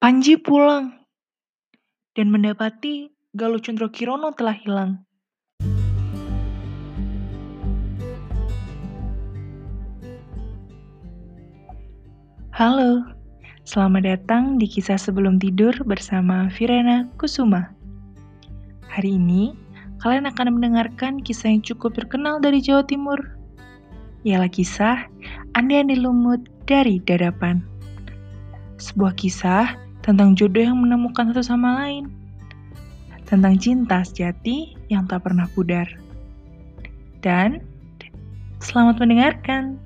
Panji pulang dan mendapati Galuh Kirono telah hilang. Halo, selamat datang di kisah sebelum tidur bersama Virena Kusuma. Hari ini, kalian akan mendengarkan kisah yang cukup terkenal dari Jawa Timur. Ialah kisah Andi-Andi Lumut dari Dadapan. Sebuah kisah tentang jodoh yang menemukan satu sama lain. Tentang cinta sejati yang tak pernah pudar. Dan selamat mendengarkan.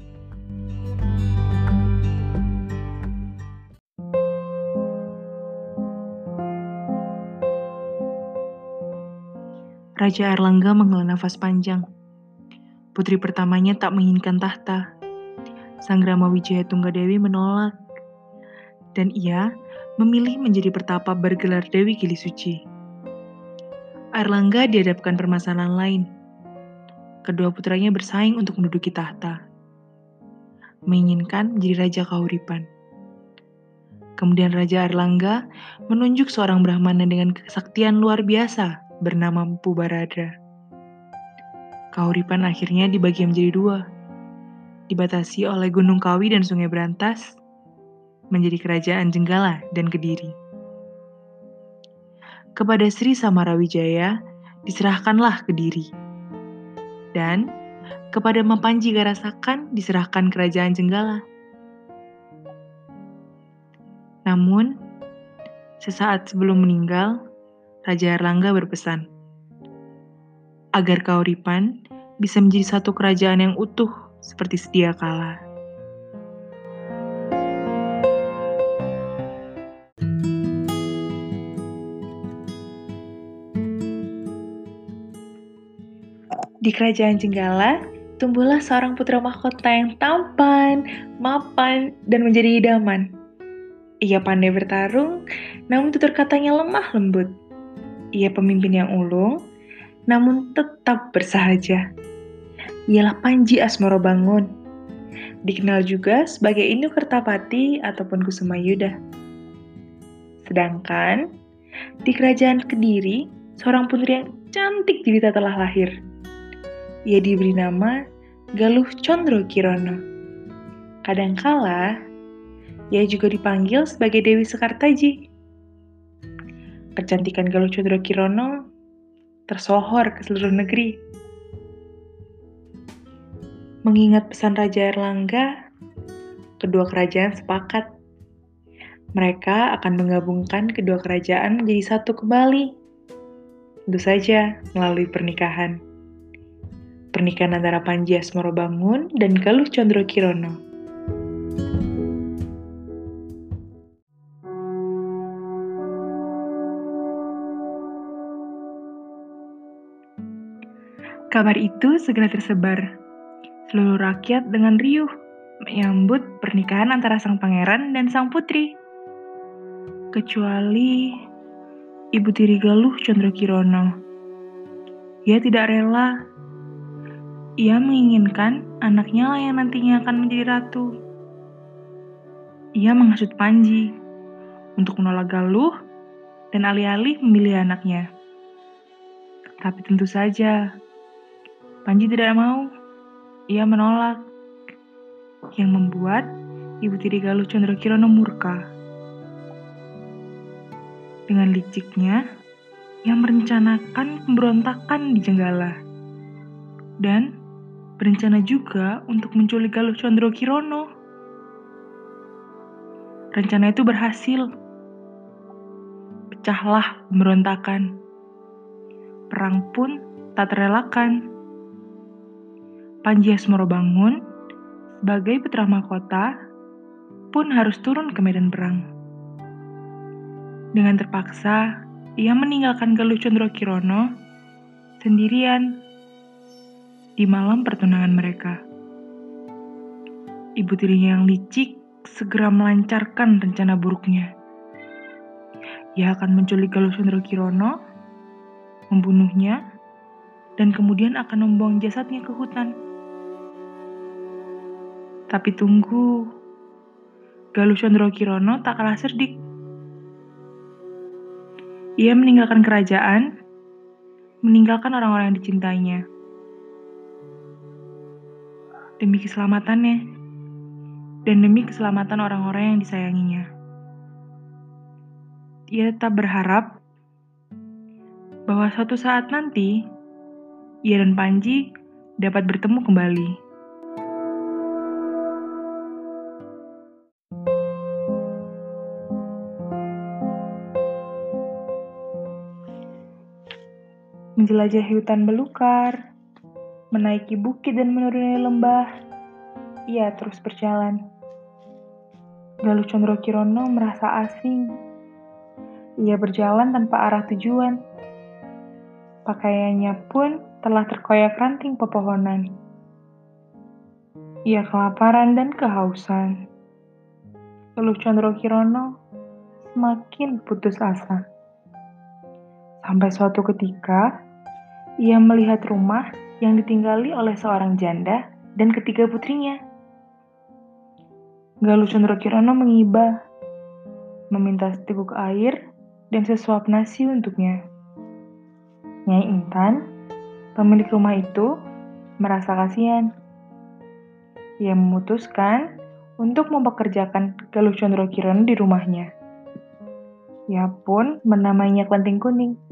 Raja Erlangga menghela nafas panjang. Putri pertamanya tak menginginkan tahta. Sang Rama Wijaya Tunggadewi menolak. Dan ia memilih menjadi pertapa bergelar Dewi Gili Suci. Erlangga dihadapkan permasalahan lain. Kedua putranya bersaing untuk menduduki tahta. Menginginkan menjadi Raja Kahuripan. Kemudian Raja Erlangga menunjuk seorang Brahmana dengan kesaktian luar biasa bernama Mpu Barada. Kauripan akhirnya dibagi menjadi dua, dibatasi oleh Gunung Kawi dan Sungai Berantas, menjadi kerajaan Jenggala dan Kediri. Kepada Sri Samarawijaya diserahkanlah Kediri. Dan kepada Mapanji Garasakan diserahkan kerajaan Jenggala. Namun, sesaat sebelum meninggal, Raja Erlangga berpesan, agar Kauripan bisa menjadi satu kerajaan yang utuh seperti sedia kala. Di kerajaan Jenggala, tumbuhlah seorang putra mahkota yang tampan, mapan, dan menjadi idaman. Ia pandai bertarung, namun tutur katanya lemah lembut ia pemimpin yang ulung, namun tetap bersahaja. Ialah Panji Asmoro Bangun. Dikenal juga sebagai Indu Kertapati ataupun Kusuma Yuda. Sedangkan di kerajaan Kediri, seorang putri yang cantik jelita telah lahir. Ia diberi nama Galuh Condro Kirono. Kadangkala, ia juga dipanggil sebagai Dewi Sekartaji kecantikan Galuh Chandra Kirono tersohor ke seluruh negeri. Mengingat pesan Raja Erlangga, kedua kerajaan sepakat. Mereka akan menggabungkan kedua kerajaan menjadi satu kembali. Tentu saja melalui pernikahan. Pernikahan antara Panji Asmoro Bangun dan Galuh Condro Kirono. Kabar itu segera tersebar. Seluruh rakyat dengan riuh menyambut pernikahan antara sang pangeran dan sang putri. Kecuali Ibu Tiri Galuh Kirono. Ia tidak rela. Ia menginginkan anaknya lah yang nantinya akan menjadi ratu. Ia menghasut Panji untuk menolak Galuh dan alih-alih memilih anaknya. Tapi tentu saja, Panji tidak mau. Ia menolak. Yang membuat Ibu Tiri Galuh Kirono murka. Dengan liciknya, yang merencanakan pemberontakan di Jenggala. Dan berencana juga untuk menculik Galuh Kirono. Rencana itu berhasil. Pecahlah pemberontakan. Perang pun tak terelakkan. Panji Asmoro Bangun sebagai putra mahkota pun harus turun ke medan perang. Dengan terpaksa, ia meninggalkan Galuh Condro Kirono sendirian di malam pertunangan mereka. Ibu tirinya yang licik segera melancarkan rencana buruknya. Ia akan menculik Galuh Condro Kirono, membunuhnya, dan kemudian akan membuang jasadnya ke hutan. Tapi tunggu, Galuh Condro Kirono tak kalah cerdik. Ia meninggalkan kerajaan, meninggalkan orang-orang yang dicintainya. Demi keselamatannya, dan demi keselamatan orang-orang yang disayanginya. Ia tetap berharap bahwa suatu saat nanti, ia dan Panji dapat bertemu kembali. Menjelajahi hutan belukar, menaiki bukit dan menuruni lembah, ia terus berjalan. Galuh Condro Kirono merasa asing. Ia berjalan tanpa arah tujuan. Pakaiannya pun telah terkoyak ranting pepohonan. Ia kelaparan dan kehausan. Galuh Condro Kirono semakin putus asa. Sampai suatu ketika, ia melihat rumah yang ditinggali oleh seorang janda dan ketiga putrinya. Galuh Condro Kirono mengiba, meminta seteguk air dan sesuap nasi untuknya. Nyai Intan, pemilik rumah itu, merasa kasihan. Ia memutuskan untuk mempekerjakan Galuh Condro Kirono di rumahnya. Ia pun menamainya Klenting Kuning.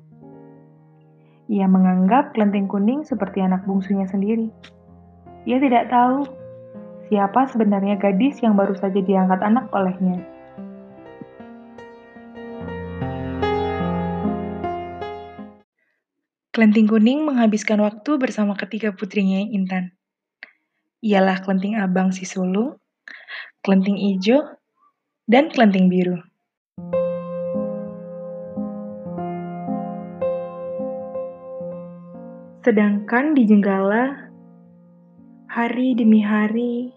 Ia menganggap Klenting Kuning seperti anak bungsunya sendiri. Ia tidak tahu siapa sebenarnya gadis yang baru saja diangkat anak olehnya. Klenting kuning menghabiskan waktu bersama ketiga putrinya yang Intan. Ialah Klenting Abang si sulung, Klenting Ijo, dan Klenting Biru. Sedangkan di Jenggala, hari demi hari,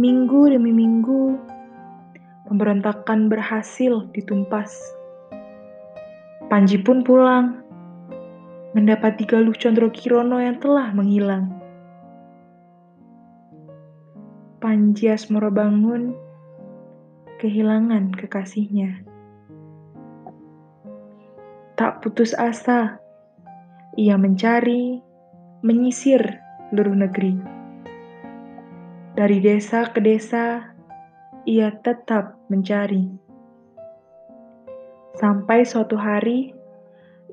Minggu demi minggu, pemberontakan berhasil ditumpas. Panji pun pulang, mendapati Galuh Condro Kirono yang telah menghilang. Panji Asmoro bangun, kehilangan kekasihnya. Tak putus asa, ia mencari, menyisir seluruh negeri dari desa ke desa, ia tetap mencari. Sampai suatu hari,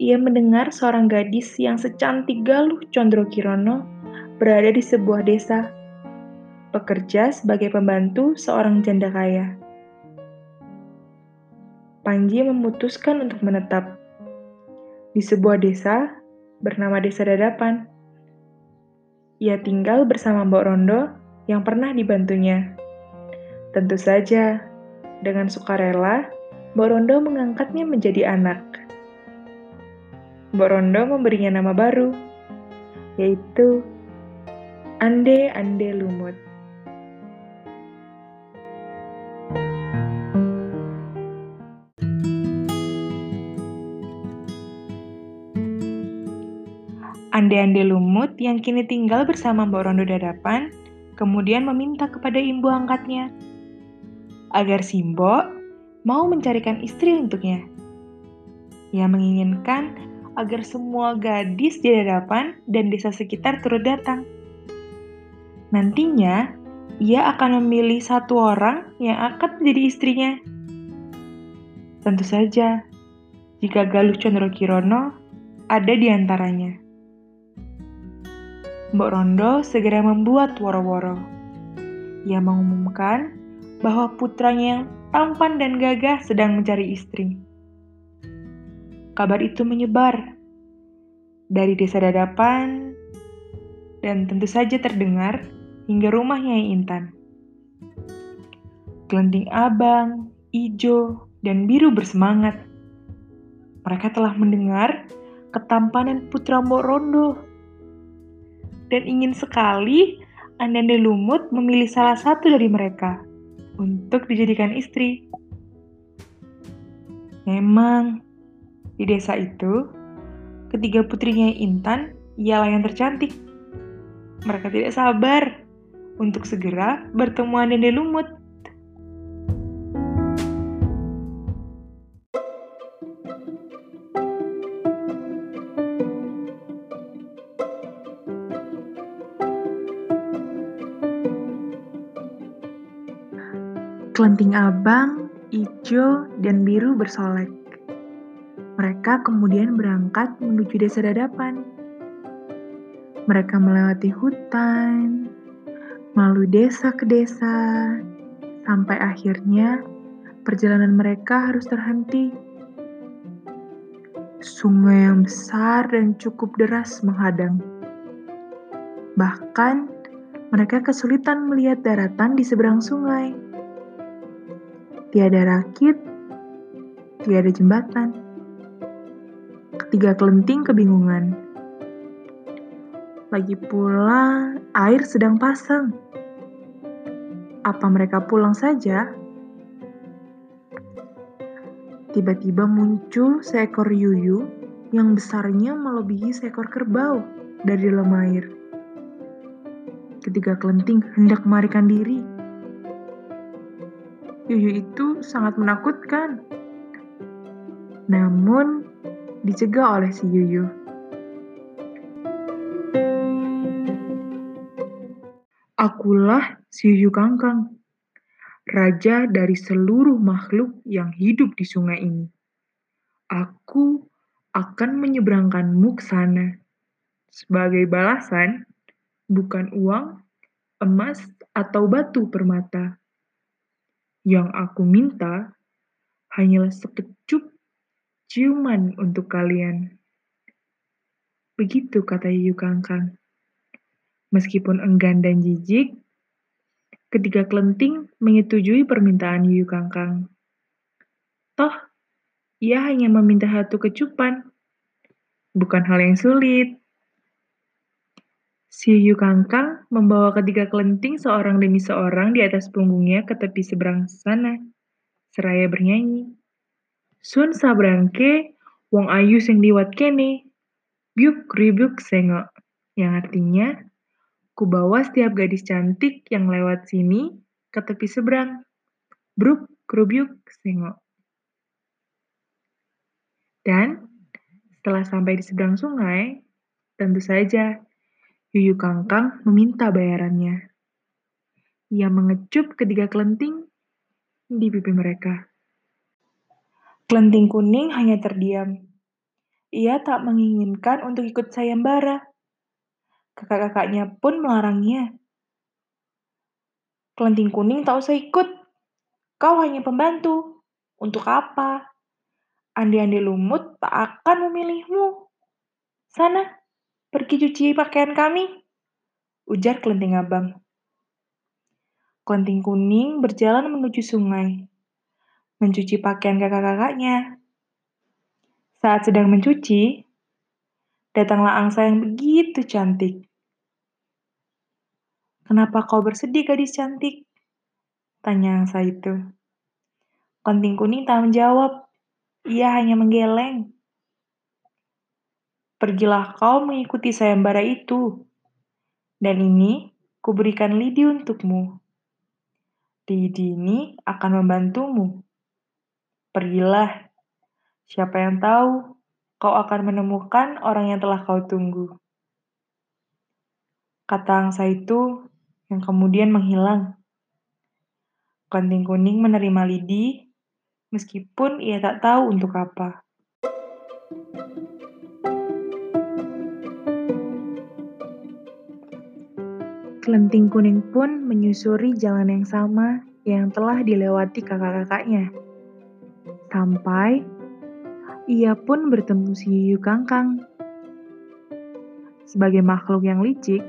ia mendengar seorang gadis yang secantik Galuh Condro Kirono berada di sebuah desa, bekerja sebagai pembantu seorang janda kaya. Panji memutuskan untuk menetap di sebuah desa bernama Desa Dadapan. Ia tinggal bersama Mbok Rondo yang pernah dibantunya. Tentu saja, dengan sukarela, Mbok Rondo mengangkatnya menjadi anak. Mbok Rondo memberinya nama baru, yaitu Ande Ande Lumut. Ande-ande lumut yang kini tinggal bersama Mbok Rondo Dadapan kemudian meminta kepada ibu angkatnya agar Simbo mau mencarikan istri untuknya. Ia menginginkan agar semua gadis di hadapan dan desa sekitar turut datang. Nantinya, ia akan memilih satu orang yang akan menjadi istrinya. Tentu saja, jika Galuh Condro Kirono ada di antaranya. Mbok Rondo segera membuat woro-woro. Ia mengumumkan bahwa putranya yang tampan dan gagah sedang mencari istri. Kabar itu menyebar dari desa dadapan dan tentu saja terdengar hingga rumahnya yang Intan. Kelenting abang, ijo, dan biru bersemangat. Mereka telah mendengar ketampanan putra Mbok Rondo dan ingin sekali Andande Lumut memilih salah satu dari mereka untuk dijadikan istri. Memang, di desa itu, ketiga putrinya Intan ialah yang tercantik. Mereka tidak sabar untuk segera bertemu Andande Lumut. Kelenting abang, hijau, dan biru bersolek. Mereka kemudian berangkat menuju desa dadapan. Mereka melewati hutan, melalui desa ke desa, sampai akhirnya perjalanan mereka harus terhenti. Sungai yang besar dan cukup deras menghadang. Bahkan, mereka kesulitan melihat daratan di seberang sungai. Tiada rakit, tiada jembatan. Ketiga kelenting kebingungan. Lagi pula, air sedang pasang. Apa mereka pulang saja? Tiba-tiba muncul seekor yuyu yang besarnya melebihi seekor kerbau dari dalam air ketiga kelenting hendak melarikan diri. Yuyu itu sangat menakutkan. Namun, dicegah oleh si Yuyu. Akulah si Yuyu Kangkang, raja dari seluruh makhluk yang hidup di sungai ini. Aku akan menyeberangkanmu ke sana. Sebagai balasan, bukan uang, emas, atau batu permata. Yang aku minta hanyalah sekecup ciuman untuk kalian. Begitu kata Yuyu Kangkang. Meskipun enggan dan jijik, ketiga kelenting menyetujui permintaan Yuyu Kangkang. Toh, ia hanya meminta satu kecupan. Bukan hal yang sulit. Si Yuyu Kangkang membawa ketiga kelenting seorang demi seorang di atas punggungnya ke tepi seberang sana, seraya bernyanyi. Sun sabrangke, wong ayu sing liwat kene, biuk ribuk sengok, yang artinya, ku bawa setiap gadis cantik yang lewat sini ke tepi seberang, bruk kerubyuk sengok. Dan setelah sampai di seberang sungai, tentu saja Yuyu Kangkang meminta bayarannya. Ia mengecup ketiga kelenting di pipi mereka. Kelenting kuning hanya terdiam. Ia tak menginginkan untuk ikut sayembara. Kakak-kakaknya pun melarangnya. Kelenting kuning tak usah ikut. Kau hanya pembantu. Untuk apa? Andi-andi lumut tak akan memilihmu. Sana, Pergi cuci pakaian kami, ujar kelenting abang. Kelenting kuning berjalan menuju sungai, mencuci pakaian kakak-kakaknya. Saat sedang mencuci, datanglah angsa yang begitu cantik. Kenapa kau bersedih, gadis cantik? Tanya angsa itu. Kelenting kuning tak menjawab. Ia hanya menggeleng. Pergilah kau mengikuti sayembara itu. Dan ini kuberikan lidi untukmu. Lidi ini akan membantumu. Pergilah. Siapa yang tahu kau akan menemukan orang yang telah kau tunggu. Kata angsa itu yang kemudian menghilang. Kanting kuning menerima lidi meskipun ia tak tahu untuk apa. Kelenting kuning pun menyusuri jalan yang sama yang telah dilewati kakak-kakaknya. Sampai ia pun bertemu si Yuyu Kangkang. Sebagai makhluk yang licik,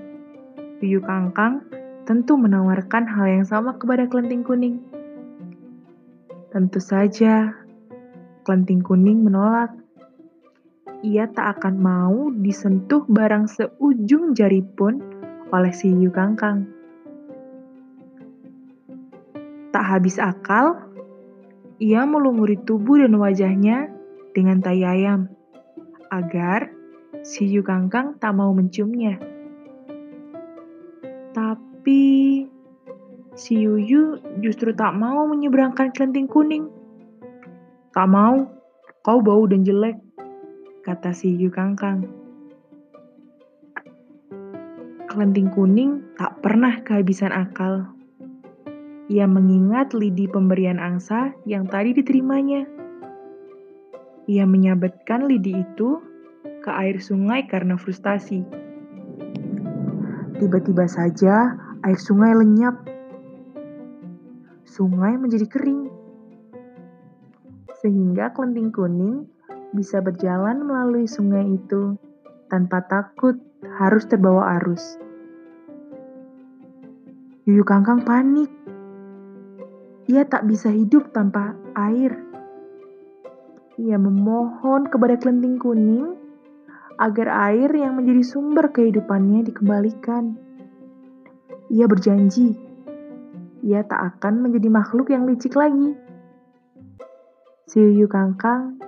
Yuyu Kangkang tentu menawarkan hal yang sama kepada kelenting kuning. Tentu saja, kelenting kuning menolak. Ia tak akan mau disentuh barang seujung jari pun oleh si Yu Kangkang. Tak habis akal, ia melumuri tubuh dan wajahnya dengan tai ayam, agar si Yu Kangkang tak mau menciumnya. Tapi si Yuyu justru tak mau menyeberangkan kelenting kuning. Tak mau, kau bau dan jelek, kata si Yu Kangkang kelenting kuning tak pernah kehabisan akal. Ia mengingat lidi pemberian angsa yang tadi diterimanya. Ia menyabetkan lidi itu ke air sungai karena frustasi. Tiba-tiba saja air sungai lenyap. Sungai menjadi kering. Sehingga kelenting kuning bisa berjalan melalui sungai itu tanpa takut harus terbawa arus. Yuyu Kangkang panik. Ia tak bisa hidup tanpa air. Ia memohon kepada kelenting kuning agar air yang menjadi sumber kehidupannya dikembalikan. Ia berjanji, ia tak akan menjadi makhluk yang licik lagi. Si Yuyu Kangkang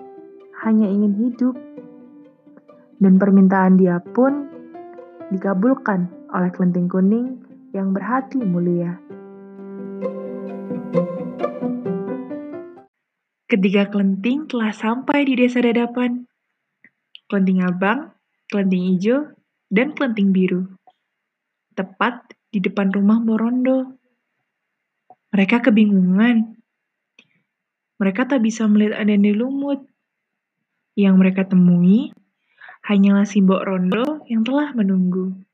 hanya ingin hidup, dan permintaan dia pun dikabulkan oleh kelenting kuning yang berhati mulia. Ketika kelenting telah sampai di desa dadapan, kelenting abang, kelenting hijau, dan kelenting biru. Tepat di depan rumah Borondo. Mereka kebingungan. Mereka tak bisa melihat ada di lumut. Yang mereka temui hanyalah si Mbok Rondo yang telah menunggu.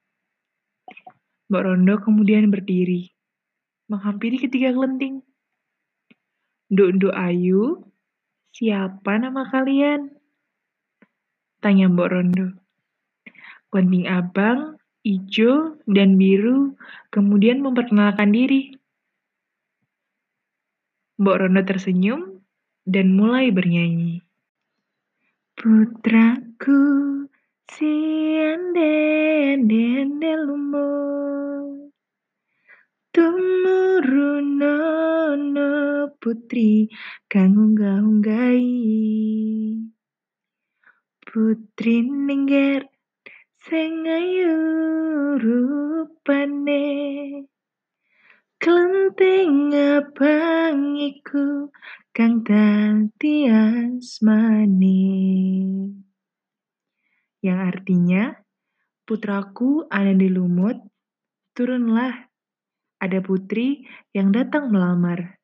Mbak Rondo kemudian berdiri, menghampiri ketiga kelenting. Nduk-nduk Ayu, siapa nama kalian? Tanya Mbak Rondo. Kelenting abang, hijau, dan biru kemudian memperkenalkan diri. Mbak Rondo tersenyum dan mulai bernyanyi. Putraku, si ande Tumurunono putri kang unggah-unggahi. Putri ningger sing ayu rupane Klenting abang iku kang dadi asmane. Yang artinya putraku ada di lumut turunlah ada putri yang datang melamar.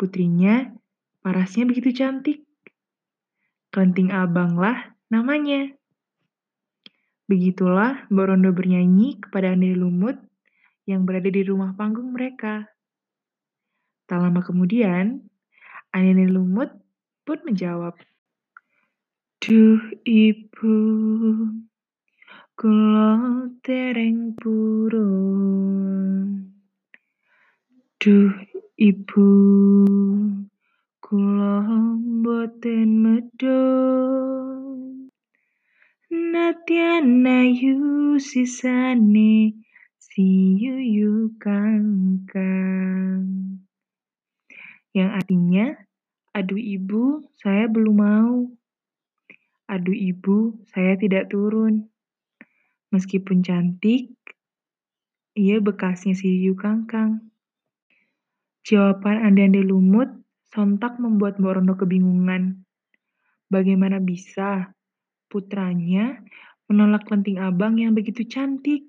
Putrinya parasnya begitu cantik. Kelenting abanglah namanya. Begitulah Borondo bernyanyi kepada Andi Lumut yang berada di rumah panggung mereka. Tak lama kemudian, Andi Lumut pun menjawab, Duh ibu, kula tereng purun. Duh ibu, kula boten medun. Natyan ayu sisane si yuyu kangkang. Yang artinya, aduh ibu, saya belum mau. Aduh ibu, saya tidak turun. Meskipun cantik, ia bekasnya si yuyu kangkang. Jawaban ande-ande lumut sontak membuat Mbok Rondo kebingungan. Bagaimana bisa putranya menolak lenting abang yang begitu cantik?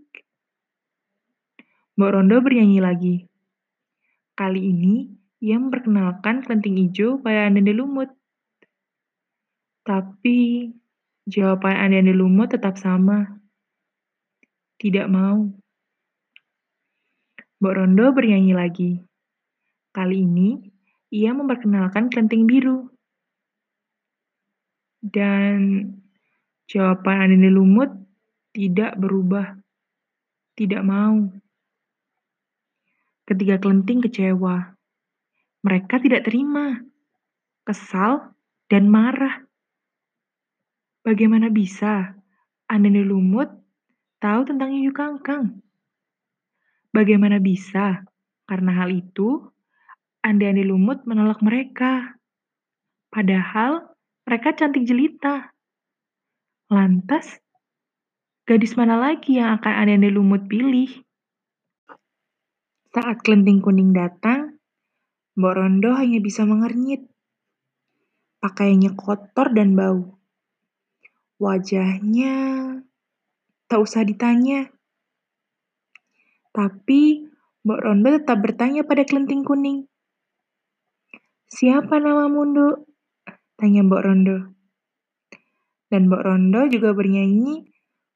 Mbok Rondo bernyanyi lagi. Kali ini, ia memperkenalkan kelenting hijau pada ande-ande lumut. Tapi, jawaban ande-ande lumut tetap sama. Tidak mau. Mbok Rondo bernyanyi lagi. Kali ini, ia memperkenalkan kelenting biru. Dan jawaban Andini Lumut tidak berubah. Tidak mau. Ketiga kelenting kecewa. Mereka tidak terima. Kesal dan marah. Bagaimana bisa Andini Lumut tahu tentang Yuyu Kangkang? Bagaimana bisa? Karena hal itu, Andi-andi lumut menolak mereka. Padahal mereka cantik jelita. Lantas, gadis mana lagi yang akan andi-andi lumut pilih? Saat kelenting kuning datang, Mbok Rondo hanya bisa mengernyit. Pakaiannya kotor dan bau. Wajahnya tak usah ditanya. Tapi Mbok Rondo tetap bertanya pada kelenting kuning. Siapa namamu, Nduk? Tanya Mbok Rondo. Dan Mbok Rondo juga bernyanyi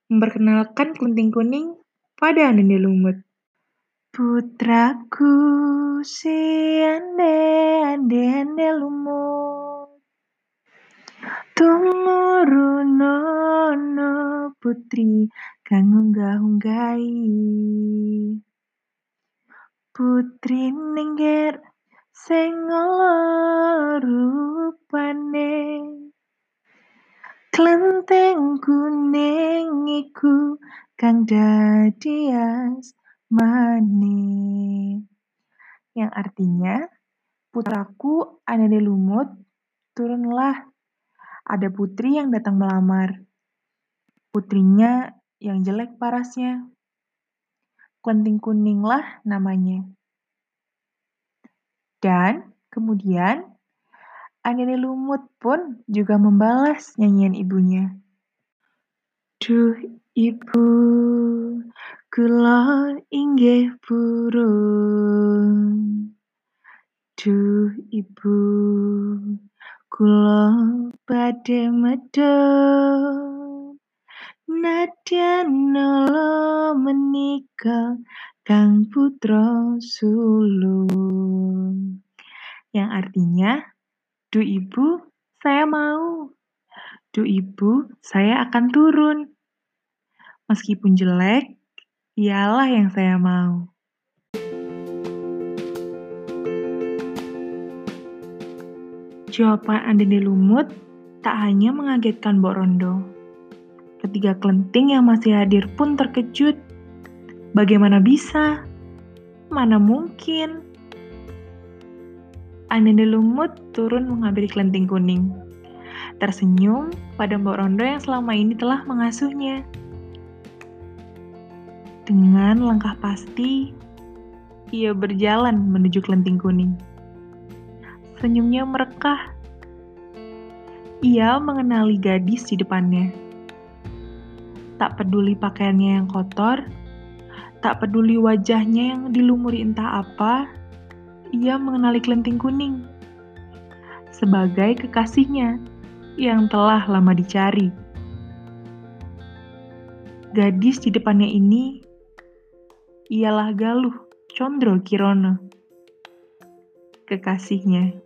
memperkenalkan kelenting kuning pada Andende Lumut. Putraku si ande ande ande lumut Tumurunono putri kang unggah-unggahi Putri nengger sing rupane Klenteng kuning iku kang dadi asmane. Yang artinya, putraku Anane Lumut, turunlah. Ada putri yang datang melamar. Putrinya yang jelek parasnya. Klenting kuninglah namanya. Dan kemudian Anene Lumut pun juga membalas nyanyian ibunya. Duh ibu, kula inggih purun. Duh ibu, kula badhe medhot. Nadyan nala menika kang putra sulung. Yang artinya, Du ibu, saya mau. Du ibu, saya akan turun. Meskipun jelek, ialah yang saya mau. Jawaban Andene Lumut tak hanya mengagetkan Mbok Rondo. Ketiga kelenting yang masih hadir pun terkejut. Bagaimana bisa? Mana mungkin? Ananda Lumut turun menghampiri kelenting kuning. Tersenyum pada Mbok Rondo yang selama ini telah mengasuhnya. Dengan langkah pasti, ia berjalan menuju kelenting kuning. Senyumnya merekah. Ia mengenali gadis di depannya. Tak peduli pakaiannya yang kotor, tak peduli wajahnya yang dilumuri entah apa, ia mengenali kelenting kuning sebagai kekasihnya yang telah lama dicari. Gadis di depannya ini ialah Galuh Condro Kirono, kekasihnya.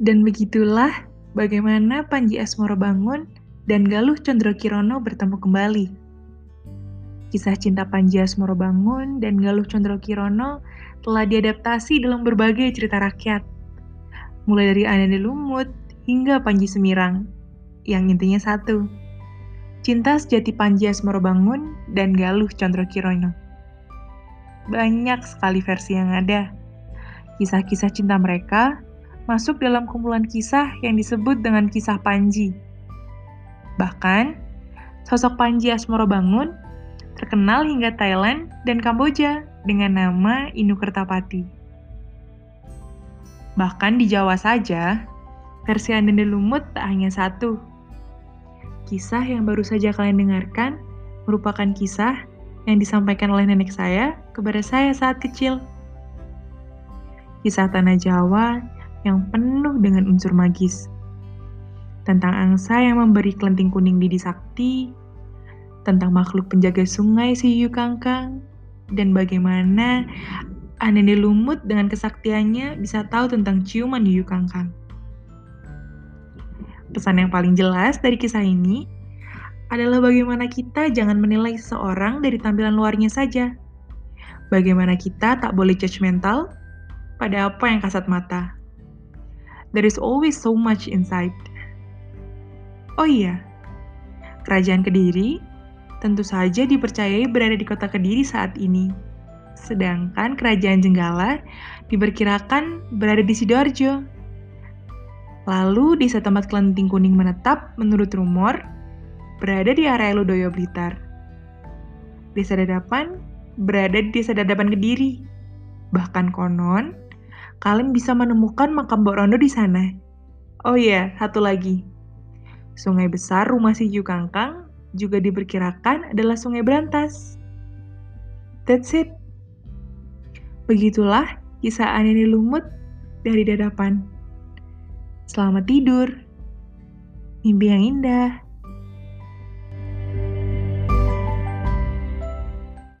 Dan begitulah bagaimana Panji Asmoro bangun dan Galuh Condro Kirono bertemu kembali. Kisah cinta Panji Asmorobangun dan Galuh Condro Kirono telah diadaptasi dalam berbagai cerita rakyat, mulai dari Ananda Lumut hingga Panji Semirang, yang intinya satu, cinta sejati Panji Asmorobangun dan Galuh Condro Kirono. Banyak sekali versi yang ada. Kisah-kisah cinta mereka masuk dalam kumpulan kisah yang disebut dengan kisah Panji Bahkan, sosok Panji Asmoro Bangun terkenal hingga Thailand dan Kamboja dengan nama Inu Kertapati. Bahkan di Jawa saja, versi Andende Lumut tak hanya satu. Kisah yang baru saja kalian dengarkan merupakan kisah yang disampaikan oleh nenek saya kepada saya saat kecil. Kisah tanah Jawa yang penuh dengan unsur magis tentang angsa yang memberi kelenting kuning Didi Sakti, tentang makhluk penjaga sungai si Yuyu Kangkang, dan bagaimana Anene Lumut dengan kesaktiannya bisa tahu tentang ciuman Yuyu Kangkang. Pesan yang paling jelas dari kisah ini adalah bagaimana kita jangan menilai seseorang dari tampilan luarnya saja. Bagaimana kita tak boleh judgmental pada apa yang kasat mata. There is always so much inside. Oh iya, Kerajaan Kediri tentu saja dipercayai berada di kota Kediri saat ini. Sedangkan Kerajaan Jenggala diperkirakan berada di Sidoarjo. Lalu desa tempat kelenting kuning menetap menurut rumor berada di area Ludoyo Blitar. Desa Dadapan berada di Desa Dadapan Kediri. Bahkan konon, kalian bisa menemukan makam Mbok Rondo di sana. Oh iya, satu lagi Sungai besar rumah si Jukangkang juga diperkirakan adalah sungai berantas. That's it. Begitulah kisah Anini Lumut dari dadapan. Selamat tidur. Mimpi yang indah.